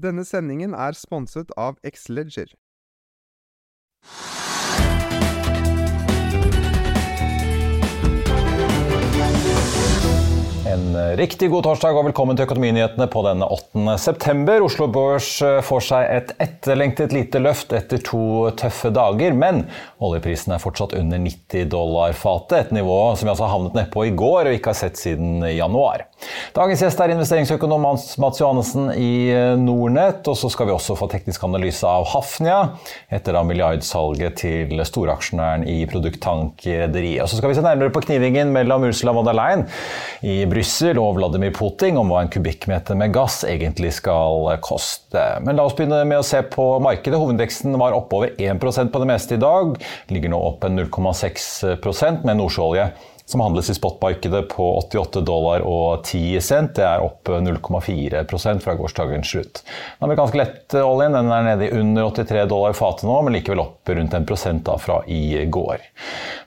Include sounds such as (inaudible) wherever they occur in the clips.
Denne sendingen er sponset av Xleger. En riktig god torsdag og velkommen til Økonominyhetene på denne 8. september. Oslo Børs eh, får seg et etterlengtet lite løft etter to tøffe dager, men oljeprisen er fortsatt under 90 dollar fatet, et nivå som vi altså havnet nedpå i går og ikke har sett siden januar. Dagens gjest er investeringsøkonom Mats Johannessen i Nornett. Og så skal vi også få teknisk analyse av Hafnia etter da milliardsalget til storaksjonæren i produkttankrederiet. Og så skal vi se nærmere på knivingen mellom Ursula von der Leyen i Brussel og Vladimir Putin om hva en kubikkmeter med gass egentlig skal koste. Men la oss begynne med å se på markedet. Hovedveksten var oppover 1% på det meste i dag. Ligger nå opp en 0,6% med nordsjøolje som handles i spotmarkedet på 88 dollar og 10 cent. Det er opp 0,4% fra gårsdagens slutt. Den amerikanske lettoljen den er nede i under 83 dollar fatet nå, men likevel opp rundt 1 da fra i går.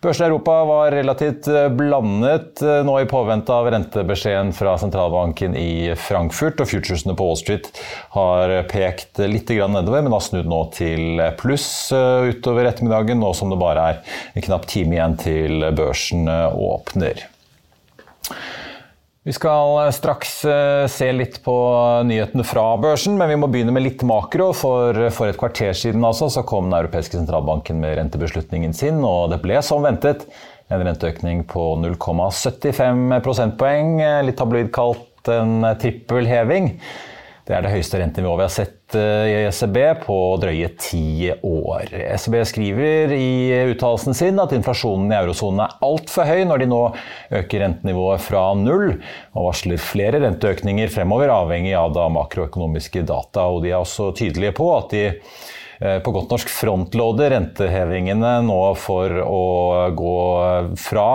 Børsen i Europa var relativt blandet nå i påvente av rentebeskjeden fra sentralbanken i Frankfurt, og futuresene på Wall Street har pekt litt nedover, men har snudd nå til pluss utover ettermiddagen, nå som det bare er en knapp time igjen til børsen og åpner. Vi skal straks eh, se litt på nyhetene fra børsen, men vi må begynne med litt makro. For, for et kvarter siden altså, så kom den europeiske sentralbanken med rentebeslutningen sin, og det ble som ventet en renteøkning på 0,75 prosentpoeng. Litt tabloid kalt en trippelheving. Det er det høyeste rentenivået vi har sett eh, i ECB på drøye ti år. ECB skriver i uttalelsen sin at inflasjonen i eurosonen er altfor høy når de nå øker rentenivået fra null, og varsler flere renteøkninger fremover, avhengig av da makroøkonomiske data. Og de er også tydelige på at de Eh, på godt norsk frontloader rentehevingene nå for å gå fra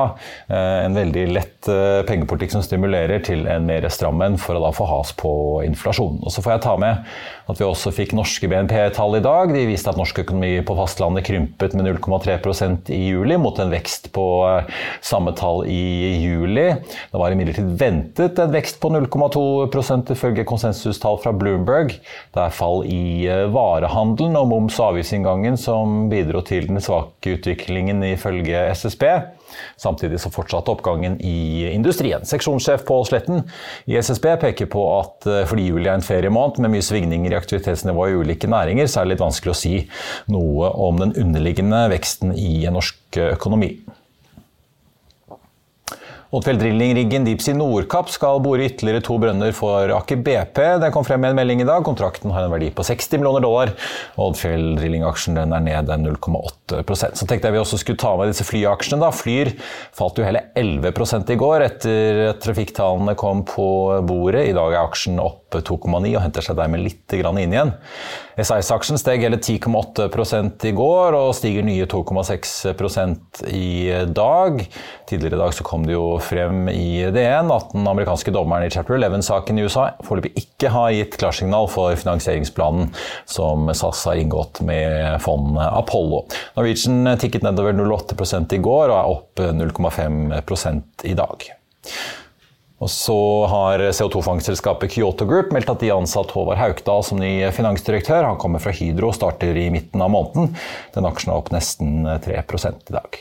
eh, en veldig lett eh, pengepolitikk som stimulerer, til en mer stram en for å da få has på inflasjonen. Og så får jeg ta med at vi også fikk norske BNP-tall i dag. De viste at norsk økonomi på fastlandet krympet med 0,3% i juli, mot en vekst på samme tall i juli. Det var imidlertid ventet en vekst på 0,2% ifølge konsensustall fra Bloomberg. Det er fall i varehandelen og moms- og avgiftsinngangen som bidro til den svake utviklingen ifølge SSB. Samtidig så fortsatte oppgangen i industrien. Seksjonssjef Pål Sletten i SSB peker på at eh, fordi juli er en feriemåned med mye svingninger i aktivitetsnivået i ulike næringer, så er det litt vanskelig å si noe om den underliggende veksten i norsk økonomi. Oddfjell Drilling-riggen Deepsea Nordkapp skal bore ytterligere to brønner for Aker BP. Det kom frem med en melding i dag. Kontrakten har en verdi på 60 millioner dollar. Odfjell Drilling-aksjen er ned 0,8% Så tenkte jeg vi også skulle ta med disse flyaksjene. da. Flyr falt jo hele 11 i går etter at trafikktallene kom på bordet. I dag er aksjen opp 2,9 og henter seg dermed litt inn igjen. SAS-aksjen steg hele 10,8 i går og stiger nye 2,6% i dag. Tidligere i dag så kom det jo frem i DN at den amerikanske dommeren i Chapter 11-saken i USA foreløpig ikke har gitt klarsignal for finansieringsplanen som SAS har inngått med fondet Apollo. Norwegian tikket nedover 0,8 i går og er opp 0,5 i dag. Og så har CO2-fangstselskapet Kyoto Group meldt at de ansatte ansatt Håvard Haukdal som ny finansdirektør. Han kommer fra Hydro og starter i midten av måneden. Den aksjen er opp nesten 3 i dag.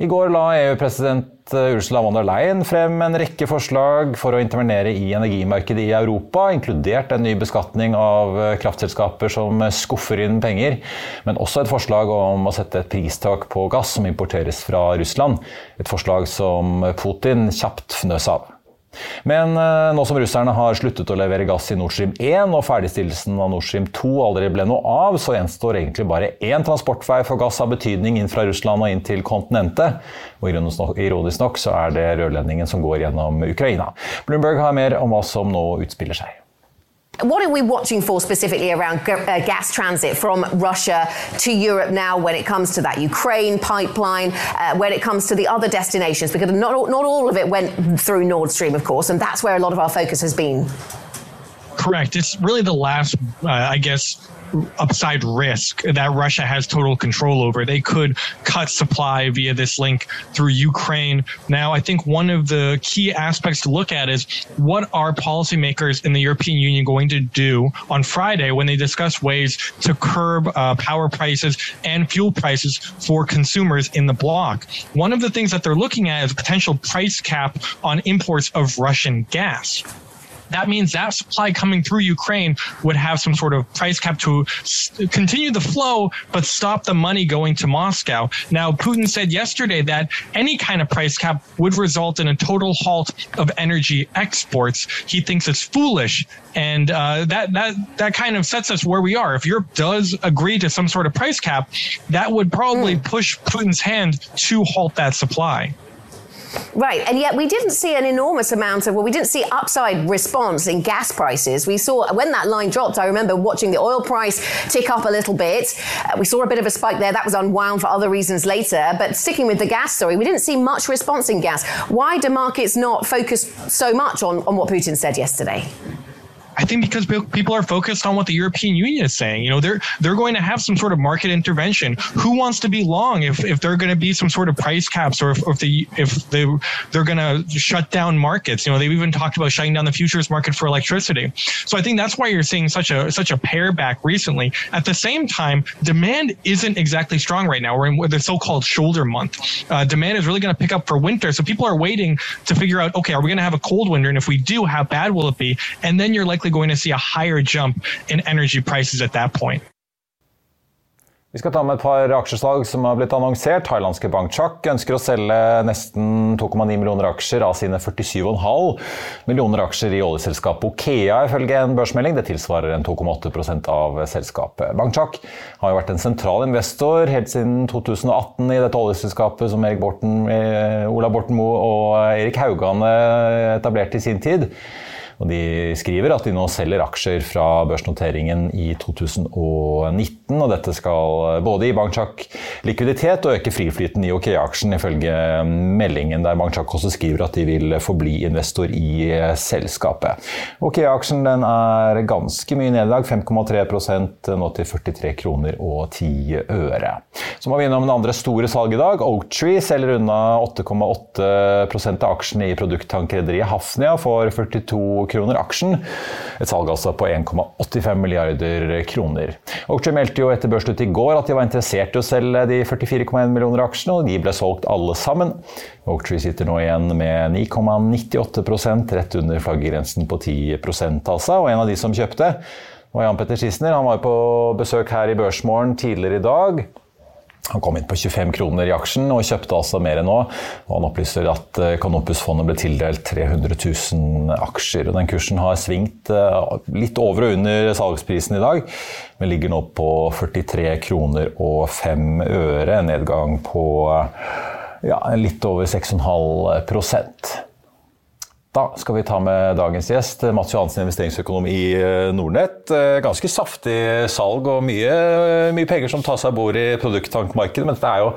I går la EU-president eh, Ursula von der Leyen frem en rekke forslag for å intervenere i energimarkedet i Europa, inkludert en ny beskatning av eh, kraftselskaper som skuffer inn penger, men også et forslag om å sette et pristak på gass som importeres fra Russland. Et forslag som Putin kjapt fnøs av. Men eh, nå som russerne har sluttet å levere gass i Nord Stream 1 og ferdigstillelsen av Nord Stream 2 aldri ble noe av, så gjenstår egentlig bare én transportvei for gass av betydning inn fra Russland og inn til kontinentet. Og ironisk nok så er det rørledningen som går gjennom Ukraina. Bloomberg har mer om hva som nå utspiller seg. What are we watching for specifically around uh, gas transit from Russia to Europe now when it comes to that Ukraine pipeline, uh, when it comes to the other destinations? Because not, not all of it went through Nord Stream, of course, and that's where a lot of our focus has been. Correct. It's really the last, uh, I guess, upside risk that Russia has total control over. They could cut supply via this link through Ukraine. Now, I think one of the key aspects to look at is what are policymakers in the European Union going to do on Friday when they discuss ways to curb uh, power prices and fuel prices for consumers in the bloc. One of the things that they're looking at is a potential price cap on imports of Russian gas that means that supply coming through Ukraine would have some sort of price cap to continue the flow, but stop the money going to Moscow. Now, Putin said yesterday that any kind of price cap would result in a total halt of energy exports. He thinks it's foolish. And uh, that that that kind of sets us where we are. If Europe does agree to some sort of price cap, that would probably mm. push Putin's hand to halt that supply. Right, and yet we didn't see an enormous amount of, well, we didn't see upside response in gas prices. We saw, when that line dropped, I remember watching the oil price tick up a little bit. Uh, we saw a bit of a spike there. That was unwound for other reasons later. But sticking with the gas story, we didn't see much response in gas. Why do markets not focus so much on, on what Putin said yesterday? I think because people are focused on what the European Union is saying. You know, they're they're going to have some sort of market intervention. Who wants to be long if, if they're going to be some sort of price caps or if, if they if they they're going to shut down markets? You know, they've even talked about shutting down the futures market for electricity. So I think that's why you're seeing such a such a pair back recently. At the same time, demand isn't exactly strong right now. We're in the so-called shoulder month. Uh, demand is really going to pick up for winter, so people are waiting to figure out, okay, are we going to have a cold winter? And if we do, how bad will it be? And then you're likely going to see a higher jump in energy prices at that point. Vi skal ta med et par aksjeslag som har blitt annonsert. Thailandske Bankchak ønsker å selge nesten 2,9 millioner aksjer av sine 47,5 millioner aksjer i oljeselskapet Okea, ifølge en børsmelding. Det tilsvarer en 2,8 av selskapet. Bankchak har jo vært en sentral investor helt siden 2018 i dette oljeselskapet som Erik Borten, eh, Ola Borten Moe og Erik Haugane etablerte i sin tid. Og de skriver at de nå selger aksjer fra børsnoteringen i 2019. Og dette skal både gi Bankchak likviditet og øke friflyten i OK-aksjen, ifølge meldingen der Bankchak også skriver at de vil forbli investor i selskapet. OK-aksjen er ganske mye nederlag, 5,3% nå til 43 kroner og 10 øre. Så må vi innom det andre store salget i dag. Oaktree selger unna 8,8% av aksjene i produkttankrederiet Hafnia for 42 kroner aksjen. Et salg altså på 1,85 milliarder kroner. Oaktree meldte jo etter børsslutt i går at de var interessert i å selge de 44,1 millioner aksjene, og de ble solgt alle sammen. Oaktree sitter nå igjen med 9,98% rett under flaggegrensen på 10% altså. Og en av de som kjøpte, var Jan Petter Schissner. Han var på besøk her i Børsmorgen tidligere i dag. Han kom inn på 25 kroner i aksjen og kjøpte altså mer enn nå. Og han opplyser at eh, Canopus-fondet ble tildelt 300 000 aksjer. og Den kursen har svingt eh, litt over og under salgsprisen i dag, men ligger nå på 43 kroner og 5 øre. En nedgang på ja, litt over 6,5 Da skal vi ta med dagens gjest, Mats Johansen, investeringsøkonom i eh, Nordnett. Eh, ganske saftig salg og mye, mye penger som tas av bord i produkttankmarkedet. Men dette er jo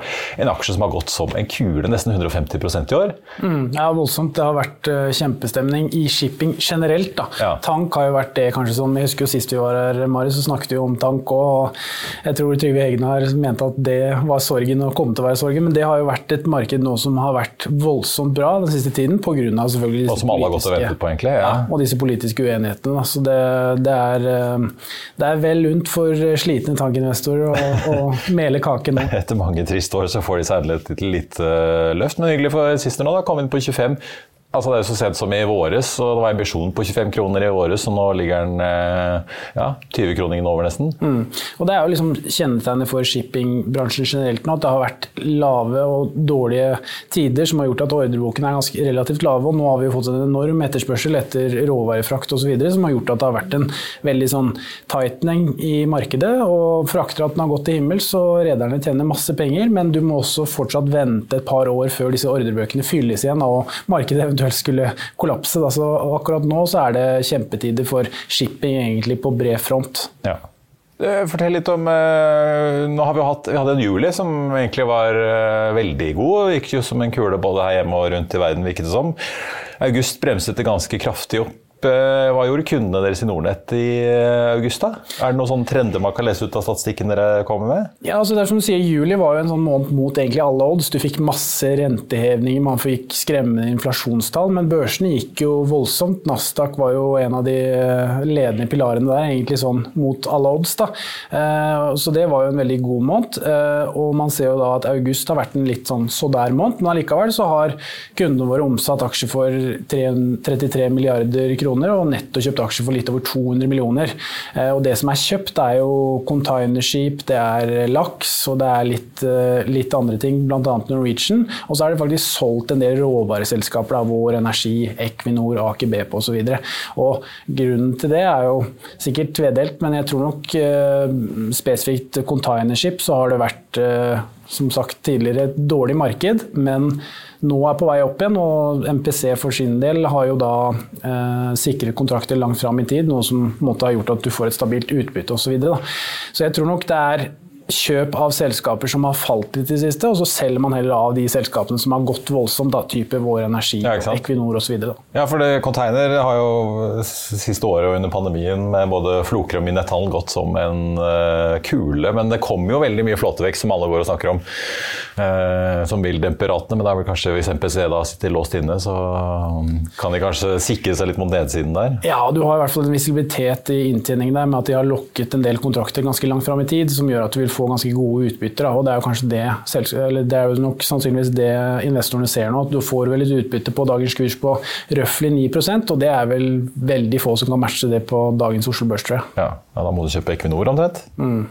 en aksje som har gått som en kule, nesten 150% i år. Mm, ja, voldsomt. Det har vært kjempestemning i shipping generelt. Da. Ja. Tank har jo vært det kanskje som Jeg husker jo sist vi var her, Mari, så snakket vi om tank. Og jeg tror Trygve Hegnar mente at det var sorgen og kom til å være sorgen. Men det har jo vært et marked nå som har vært voldsomt bra den siste tiden, pga. selvfølgelig som alle har gått og ventet på, egentlig. Ja. ja og disse politiske uenighetene. Så det, det, er, eh, det er vel lunt for slitne tankinvestorer å, å (laughs) mele kaken nå. Etter mange triste år så får de seg et litt løft, men hyggelig for Sister nå. da, Kom inn på 25. Altså Det er jo så sent som i våres, og det var ambisjon på 25 kroner i året, og nå ligger den eh, ja, 20 kroningen over nesten. Mm. Og Det er jo liksom kjennetegnet for shippingbransjen generelt nå, at det har vært lave og dårlige tider som har gjort at ordreboken er ganske relativt lave. og Nå har vi jo fått en enorm etterspørsel etter råvarefrakt osv. som har gjort at det har vært en veldig sånn tightening i markedet. og Fraktraten har gått til himmels, og rederne tjener masse penger, men du må også fortsatt vente et par år før disse ordrebøkene fylles igjen og markedet eventuelt eventuelt skulle kollapse. Da. Så akkurat nå så er det kjempetider for shipping egentlig på bred front. Ja. Eh, fortell litt om eh, nå har Vi hatt, vi hadde en juli som egentlig var eh, veldig god. Gikk jo som en kule både her hjemme og rundt i verden, virket det som. August bremset det ganske kraftig opp. Eh, hva gjorde kundene deres i Nordnett i eh, august? da? Er det noen sånne trender man kan lese ut av statistikken dere kommer med? Ja, altså det er som du sier, Juli var jo en sånn måned mot egentlig alle odds. Du fikk masse rentehevninger, man fikk skremmende inflasjonstall, men børsene gikk jo voldsomt. Nasdaq var jo en av de eh, ledende pilarene der, egentlig sånn mot alle odds. da. Så det var jo en veldig god måned. Og man ser jo da at august har vært en litt sånn så der-måned, men allikevel så har kundene våre omsatt aksjer for 33 milliarder kroner kroner, og netto kjøpt aksjer for litt over 200 millioner. Eh, og det som er kjøpt, er jo containerskip, det er laks og det er litt, eh, litt andre ting, bl.a. Norwegian. Og så er det faktisk solgt en del råvareselskaper, da, Vår Energi, Equinor, Aker BP osv. Grunnen til det er jo sikkert tvedelt, men jeg tror nok eh, spesifikt containerskip så har det vært som sagt tidligere et dårlig marked, men nå er på vei opp igjen. Og MPC for sin del har jo da eh, sikret kontrakter langt fram i tid, noe som måtte ha gjort at du får et stabilt utbytte osv. Så, videre, så jeg tror nok det er kjøp av selskaper som har falt litt i det siste, og så selger man heller av de selskapene som har gått voldsomt, da, type Vår Energi, ja, Equinor osv. Ja, for det, container har jo siste året og under pandemien med både Floker og minetthandel gått som en uh, kule, men det kommer jo veldig mye flåtevekst som alle går og snakker om, uh, som vil dempe ratene, men det er vel kanskje hvis MPC da sitter låst inne, så um, kan de kanskje sikre seg litt mot nedsiden der? Ja, du har i hvert fall en visibilitet i inntjeningen der med at de har lokket en del kontrakter ganske langt fram i tid, som gjør at du vil få ganske gode utbytter. og Det er jo kanskje det, det er jo nok sannsynligvis det investorene ser nå. At du får vel et utbytte på dagens kurs på røftlig 9% og det er vel veldig få som kan matche det på dagens Oslo Børs, tror jeg. Ja, ja da må du kjøpe Equinor omtrent. Mm.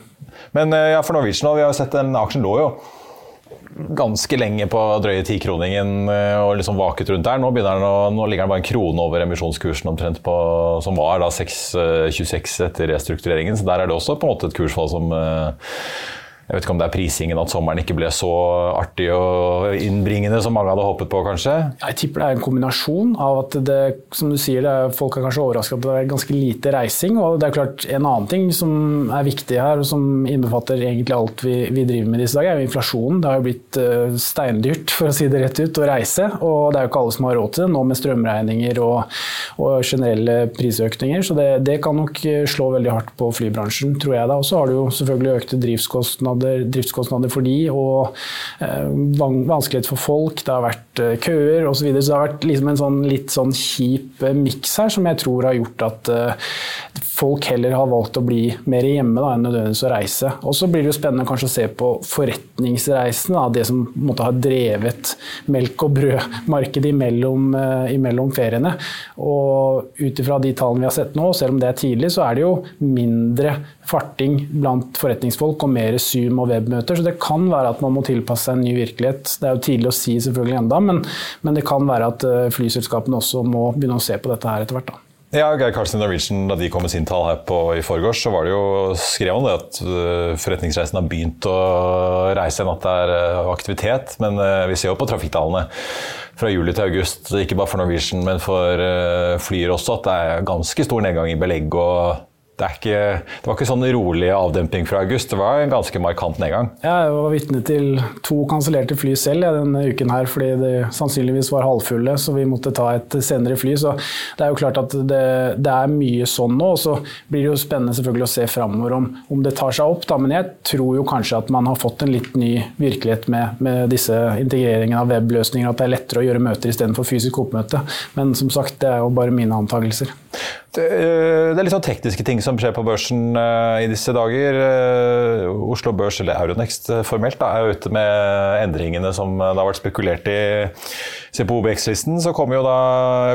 Men eh, ja, for Norwegian, vi har jo sett den aksjen lå jo ganske lenge på drøye tikroningen eh, og liksom vaket rundt der. Nå, å, nå, ligger den bare en krone over emisjonskursen omtrent på, som var da 6,26 eh, etter restruktureringen. Så der er det også på en måte et kursfall som uh, jeg vet ikke om det er prisingen at sommeren ikke ble så artig og innbringende som mange hadde håpet på, kanskje? Jeg tipper det er en kombinasjon av at det, som du sier, er, folk er kanskje overrasket at det er ganske lite reising. Og det er klart en annen ting som er viktig her, og som innbefatter egentlig alt vi, vi driver med disse dager, er jo inflasjonen. Det har jo blitt uh, steindyrt, for å si det rett ut, å reise. Og det er jo ikke alle som har råd til det nå med strømregninger og, og generelle prisøkninger. Så det, det, kan nok slå veldig hardt på flybransjen, tror jeg da. Og så har du jo selvfølgelig økte drivskostnader kostnader, driftskostnader for de, og eh, vanskelighet for folk. Det har vært eh, køer osv. Så, videre. så det har vært liksom en sånn, litt sånn kjip eh, miks her, som jeg tror har gjort at folk heller har valgt å bli mer hjemme da, enn nødvendigvis å reise. Og så blir det jo spennende kanskje å se på forretningsreisene, da, det som måtte ha drevet melk og brødmarkedet imellom, imellom feriene. Og ut ifra de tallene vi har sett nå, selv om det er tidlig, så er det jo mindre farting blant forretningsfolk og mer Zoom og webmøter. Så det kan være at man må tilpasse seg en ny virkelighet. Det er jo tidlig å si selvfølgelig enda, men, men det kan være at eh, flyselskapene også må begynne å se på dette her etter hvert. da. Ja, Geir Carlsen i Norwegian, Da de kom med sin tall her på, i forgårs, så var det jo, skrev han det at uh, forretningsreisen har begynt å reise igjen, at det er uh, aktivitet. Men vi ser jo på trafikktallene fra juli til august, ikke bare for Norwegian, men for Flyer også, at det er ganske stor nedgang i belegg. og det, ikke, det, var ikke sånn rolig avdemping fra august, det var en ganske markant nedgang. Jeg var vitne til to kansellerte fly selv ja, denne uken her, fordi det sannsynligvis var halvfulle, så vi måtte ta et senere fly. Så det er jo klart at det, det er mye sånn nå. og Så blir det jo spennende selvfølgelig å se framover om, om, det tar seg opp. Da. Men jeg tror jo kanskje at man har fått en litt ny virkelighet med, med disse integreringene av webløsninger, at det er lettere å gjøre møter istedenfor fysisk oppmøte. Men som sagt, det er jo bare mine antakelser. Det, eh, det er litt sånn tekniske ting som skjer på børsen uh, i disse dager. Uh, Oslo Børs, eller Euronext formelt, da, er ute med endringene som det har vært spekulert i. Se på OBX-listen, så kommer jo da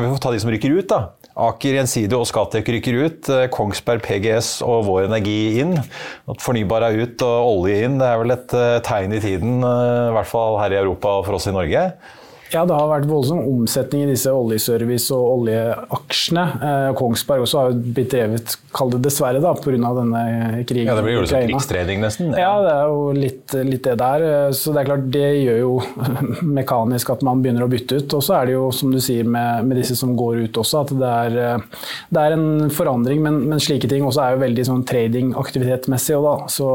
Vi får ta de som rykker ut, da. Aker Gjensidige og Scatec rykker ut. Kongsberg, PGS og Vår Energi inn. At fornybar er ut og olje inn, det er vel et tegn i tiden, i hvert fall her i Europa og for oss i Norge. Ja, det har vært voldsom omsetning i disse oljeservice- og oljeaksjene. Eh, Kongsberg også har blitt drevet, kall det dessverre, da, pga. denne krigen. Ja, Det blir jo liksom krigstrening, nesten. Ja. ja, det er jo litt, litt, det der. Eh, så det er klart, det gjør jo (laughs) mekanisk at man begynner å bytte ut. Og så er det jo, som du sier med, med disse som går ut også, at det er, eh, det er en forandring. Men, men, slike ting også er jo veldig sånn tradingaktivitetmessig òg, da. Så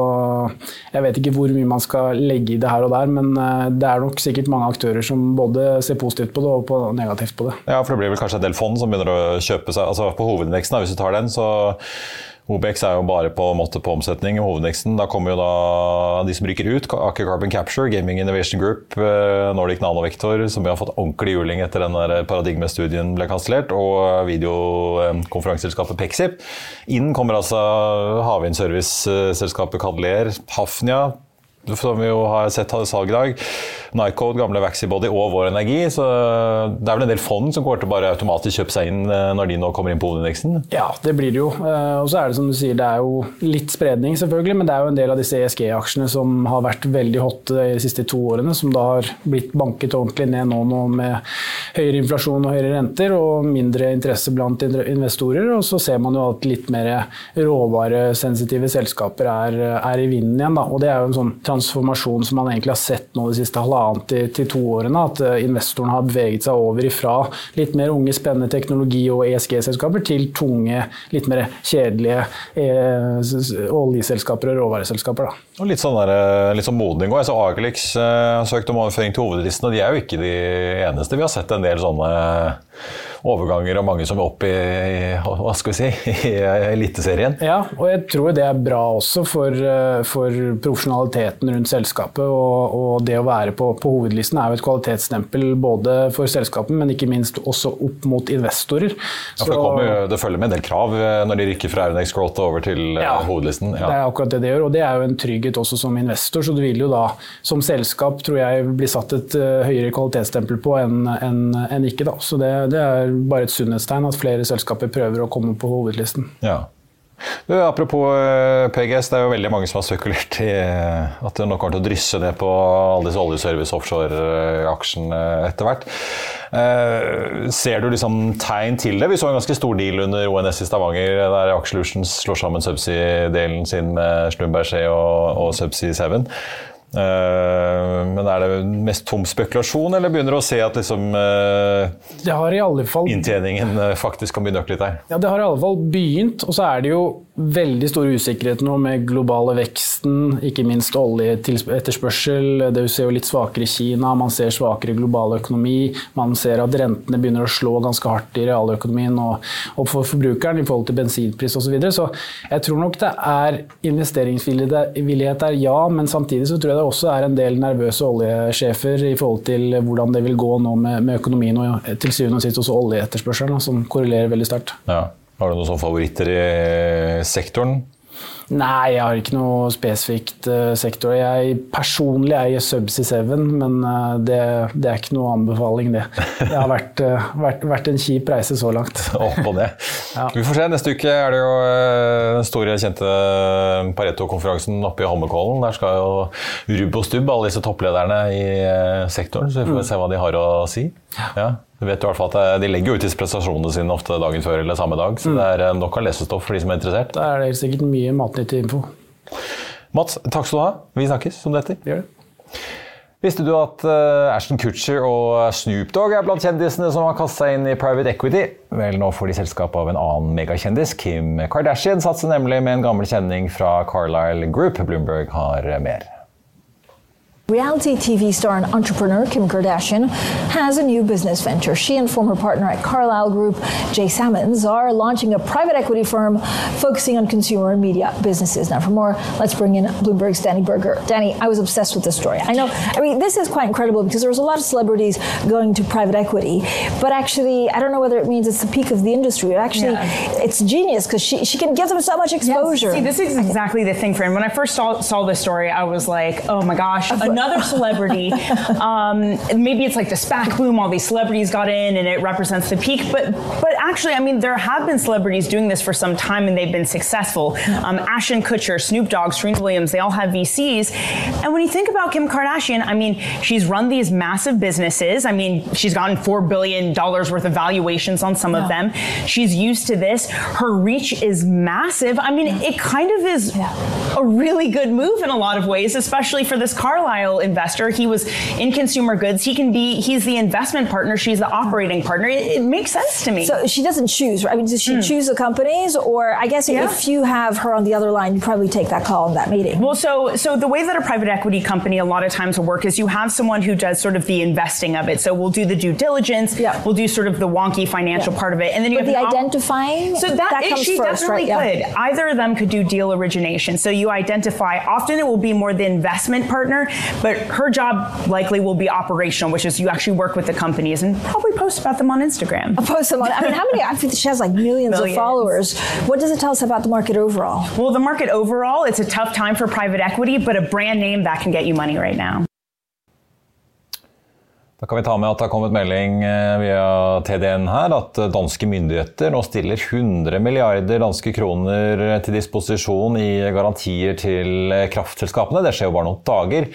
jeg vet ikke hvor mye man skal legge i det her og der, men det er nok sikkert mange aktører som både ser positivt på det og på negativt på det. Ja, for det blir vel kanskje en del fond som begynner å kjøpe seg altså På hovedindeksen, hvis du tar den, så OBX er jo bare på, måte, på omsetning. Hovedindeksen, da kommer jo da de som rykker ut. Aker Carbon Capture, Gaming Innovation Group, eh, Nordic Nanovektor, som vi har fått ordentlig juling etter den paradigmestudien ble kansellert, og videokonferanseselskapet Pexip. Inn kommer altså havvindserviceselskapet Cadler, Hafnia, som vi jo har sett hadde salg i dag. Nycode, gamle Vaxibody og Vår Energi. Så det er vel en del fond som går til å bare automatisk kjøpe seg inn eh, når de nå kommer inn på hovedindeksen? Ja, det blir det jo. Eh, og så er det som du sier, det er jo litt spredning selvfølgelig, men det er jo en del av disse ESG-aksjene som har vært veldig hot de siste to årene, som da har blitt banket ordentlig ned nå, nå med høyere inflasjon og høyere renter og mindre interesse blant investorer. Og så ser man jo at litt mer råvaresensitive selskaper er, er i vinden igjen. Da. Og det er jo en sånn transformasjon som man egentlig har sett nå de siste halvannet til, til to årene. At eh, investoren har beveget seg over ifra litt mer unge, spennende teknologi- og ESG-selskaper til tunge, litt mer kjedelige eh, oljeselskaper og råvareselskaper. Da. Og litt sånn, der, eh, litt sånn modning òg. Agelix eh, har søkt om overføring til hovedlisten, og de er jo ikke de eneste. Vi har sett en del sånne overganger og mange som er oppe i, hva skal vi si, i Eliteserien. Ja, og jeg tror det er bra også for, eh, for profesjonaliteten rundt selskapet. Og, og det å være på, på, hovedlisten er jo et kvalitetsstempel både for selskapet, men ikke minst også opp mot investorer. Ja, for det, kommer, det, følger med en del krav eh, når de rykker fra Aurenex Growth over til eh, ja, hovedlisten. Ja. Det er akkurat det det gjør, og det er jo en trygghet også som investor. Så du vil jo da som selskap, tror jeg, bli satt et høyere kvalitetsstempel på enn en, en ikke. da. Så det, det er bare et sunnhetstegn at flere selskaper prøver å komme på hovedlisten. Ja. Du, apropos eh, PGS, det er jo veldig mange som har spekulert i eh, at det nok kommer til å drysse ned på alle disse oljeservice offshore-aksjene etter hvert. Eh, ser du liksom tegn til det? Vi så en ganske stor deal under ONS i Stavanger, der Aksjelutions slår sammen Subsea-delen sin med Slumberg og, og Subsea 7. Eh, men er det mest tom spekulasjon, eller begynner du å se at liksom, uh, fall, inntjeningen uh, faktisk kan begynne øke litt der? Ja, Det har i alle fall begynt, og så er det jo veldig stor usikkerhet nå med globale veksten, ikke minst oljeetterspørsel. Det ser jo litt svakere Kina, man ser svakere global økonomi. Man ser at rentene begynner å slå ganske hardt i realøkonomien og, og for forbrukeren i forhold til bensinpris osv. Så, videre. så jeg tror nok det er investeringsvillighet der, ja, men samtidig så tror jeg det også er en del nervøse oljesjefer i forhold til hvordan det vil gå nå med, med økonomien og til syvende og sist også oljeetterspørselen, som korrelerer veldig sterkt. Ja. Har du noen favoritter i sektoren? Nei, jeg har ikke noe spesifikt uh, sektor. Jeg personlig eier Subsea Seven, men uh, det, det, er ikke noe anbefaling, det. Det har vært, uh, vært, vært en kjip reise så langt. (laughs) Oppå det. Ja. Vi får se. Neste uke er det jo den store, kjente Pareto-konferansen oppe i Holmenkollen. Der skal jo rubb og stubb, alle disse topplederne i sektoren. Så vi får mm. se hva de har å si. Ja. Du vet i hvert fall at De legger ut disse prestasjonene sine ofte dagen før eller samme dag. Så mm. det er nok av lesestoff for de som er interessert. Da er det sikkert mye matnyttig info. Mats, takk skal du ha. Vi snakkes om dette. Gjør det. Visste du at uh, Ashton Kutcher og Snoop Dogg er blant kjendisene som har kastet seg inn i private equity? Vel, nå får de selskap av en annen megakjendis. Kim Kardashian satser nemlig med en gammel kjenning fra Carlisle Group. Bloomberg har mer. Reality TV star and entrepreneur Kim Kardashian has a new business venture. She and former partner at Carlyle Group, Jay Sammons, are launching a private equity firm focusing on consumer and media businesses. Now, for more, let's bring in Bloomberg's Danny Berger. Danny, I was obsessed with this story. I know, I mean, this is quite incredible because there was a lot of celebrities going to private equity, but actually, I don't know whether it means it's the peak of the industry. Actually, yeah. it's genius because she, she can give them so much exposure. Yes. See, this is exactly the thing for him. When I first saw, saw this story, I was like, oh my gosh, another celebrity. (laughs) um, maybe it's like the SPAC boom, all these celebrities got in and it represents the peak. But but actually, I mean, there have been celebrities doing this for some time and they've been successful. Um, Ashton Kutcher, Snoop Dogg, Serena Williams, they all have VCs. And when you think about Kim Kardashian, I mean, she's run these massive businesses. I mean, she's gotten $4 billion worth of valuations on some yeah. of them. She's used to this. Her reach is massive. I mean, yeah. it kind of is yeah. a really good move in a lot of ways, especially for this Carlisle investor. He was in consumer goods. He can be, he's the investment partner. She's the operating partner. It, it makes sense to me. So she doesn't choose, right? I mean, does she mm. choose the companies? Or I guess yeah. if you have her on the other line, you probably take that call in that meeting. Well, so, so the way that a private equity company a lot of times will work is you have someone who does sort of the investing of it. So we'll do the due diligence. Yeah. We'll do sort of the wonky financial yeah. part of it. And then you but have the identifying. So that, that comes she first, definitely right? could. Either of them could do deal origination. So you identify, often it will be more the investment partner, but her job likely will be operational, which is you actually work with the companies and probably post about them on Instagram. I'll post them on. I mean, how many? I think she has like millions, millions, of followers. What does it tell us about the market overall? Well, the market overall, it's a tough time for private equity, but a brand name that can get you money right now. Da kan vi ta med at det har kommet melding eh, via TDN her at danske myndigheter nå stiller 100 milliarder danske kroner til disposisjon i garantier til kraftselskapene. Det skjer jo bare noen dager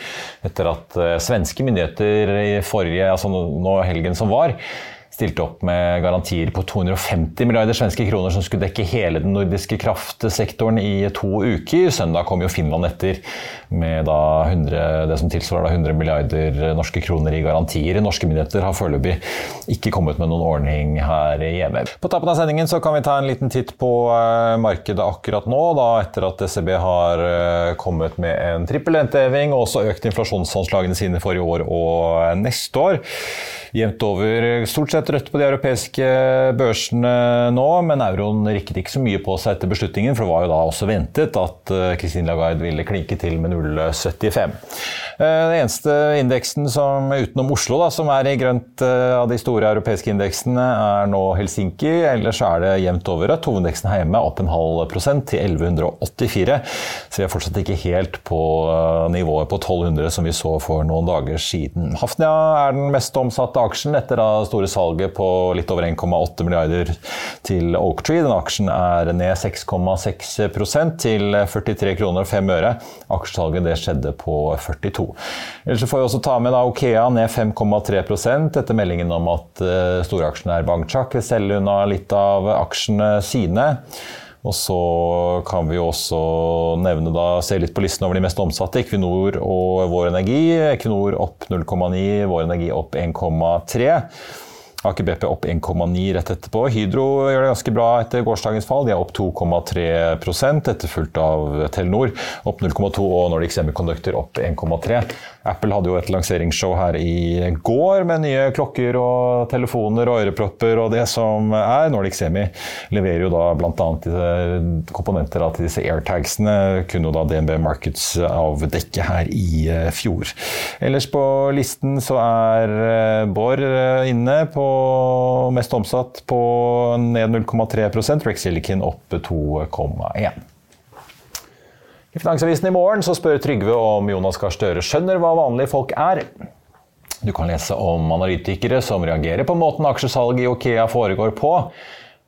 etter at eh, svenske myndigheter i forrige, altså nå helgen som var, stilte opp med garantier på 250 milliarder svenske kroner som skulle dekke hele den nordiske kraftsektoren i to uker. Søndag kom jo Finland etter med 100, det som tilsvarer 100 milliarder norske kroner i garantier. Norske myndigheter har foreløpig ikke kommet med noen ordning her hjemme. På tappen av sendingen så kan vi ta en liten titt på eh, markedet akkurat nå, da etter at SEB har eh, kommet med en trippel renteheving og også økt inflasjonsanslagene sine for i år og neste år jevnt over stort sett rødt på de europeiske børsene nå, men euroen rikket ikke så mye på seg etter beslutningen, for det var jo da også ventet at eh, Christine Lagarde ville klinke til med 0,75. Eh, den eneste indeksen som, utenom Oslo da, som er i grønt eh, av de store europeiske indeksene, er nå Helsinki. Ellers er det jevnt over rødt. Hovedindeksen her hjemme opp en halv prosent til 1184. Så vi er fortsatt ikke helt på nivået på 1200 som vi så for noen dager siden. Hafnia er den mest omsatte aksjen etter da store salget på litt over 1,8 milliarder til Oaktree. Den aksjen er ned 6,6% til 43 kroner og 5 øre. Aksjesalget det skjedde på 42. Ellers får vi også ta med da Okea ned 5,3% etter meldingen om at uh, storaksjonær Bangchak vil selge unna litt av aksjene sine. Og så kan vi også nevne da, se litt på listen over de mest omsatte. Equinor og Vår Energi. Equinor opp 0,9, Vår Energi opp 1,3. Aker BP opp 1,9 rett etterpå. Hydro gjør det ganske bra etter gårsdagens fall. De er opp 2,3% etterfulgt av Telenor opp 0,2 og Nordic Semiconductor opp 1,3. Apple hadde jo et lanseringsshow her i går med nye klokker og telefoner og ørepropper og det som er. Nordic Semi leverer jo da bl.a. komponenter til disse airtagsene. Kunne jo da DNB Markets avdekke her i eh, fjor. Ellers på listen så er Bård eh, inne på mest omsatt på ned 0,3 Rex Silicon opp 2,1 i Finansavisen i morgen så spør Trygve om Jonas Gahr Støre skjønner hva vanlige folk er. Du kan lese om analytikere som reagerer på måten aksjesalget i Okea foregår på.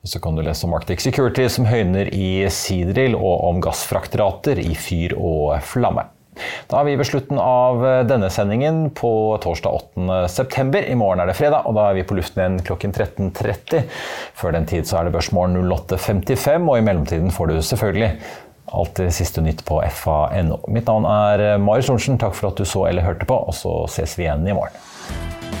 Og Så kan du lese om Arctic Security som høyner i Seadrill, og om gassfraktrater i fyr og flamme. Da er vi ved slutten av denne sendingen på torsdag 8.9. I morgen er det fredag, og da er vi på luften igjen klokken 13.30. Før den tid så er det Børsmorgen 08.55, og i mellomtiden får du selvfølgelig alt det siste nytt på fa.no. Mitt navn er Marius Lorentzen. Takk for at du så eller hørte på, og så ses vi igjen i morgen.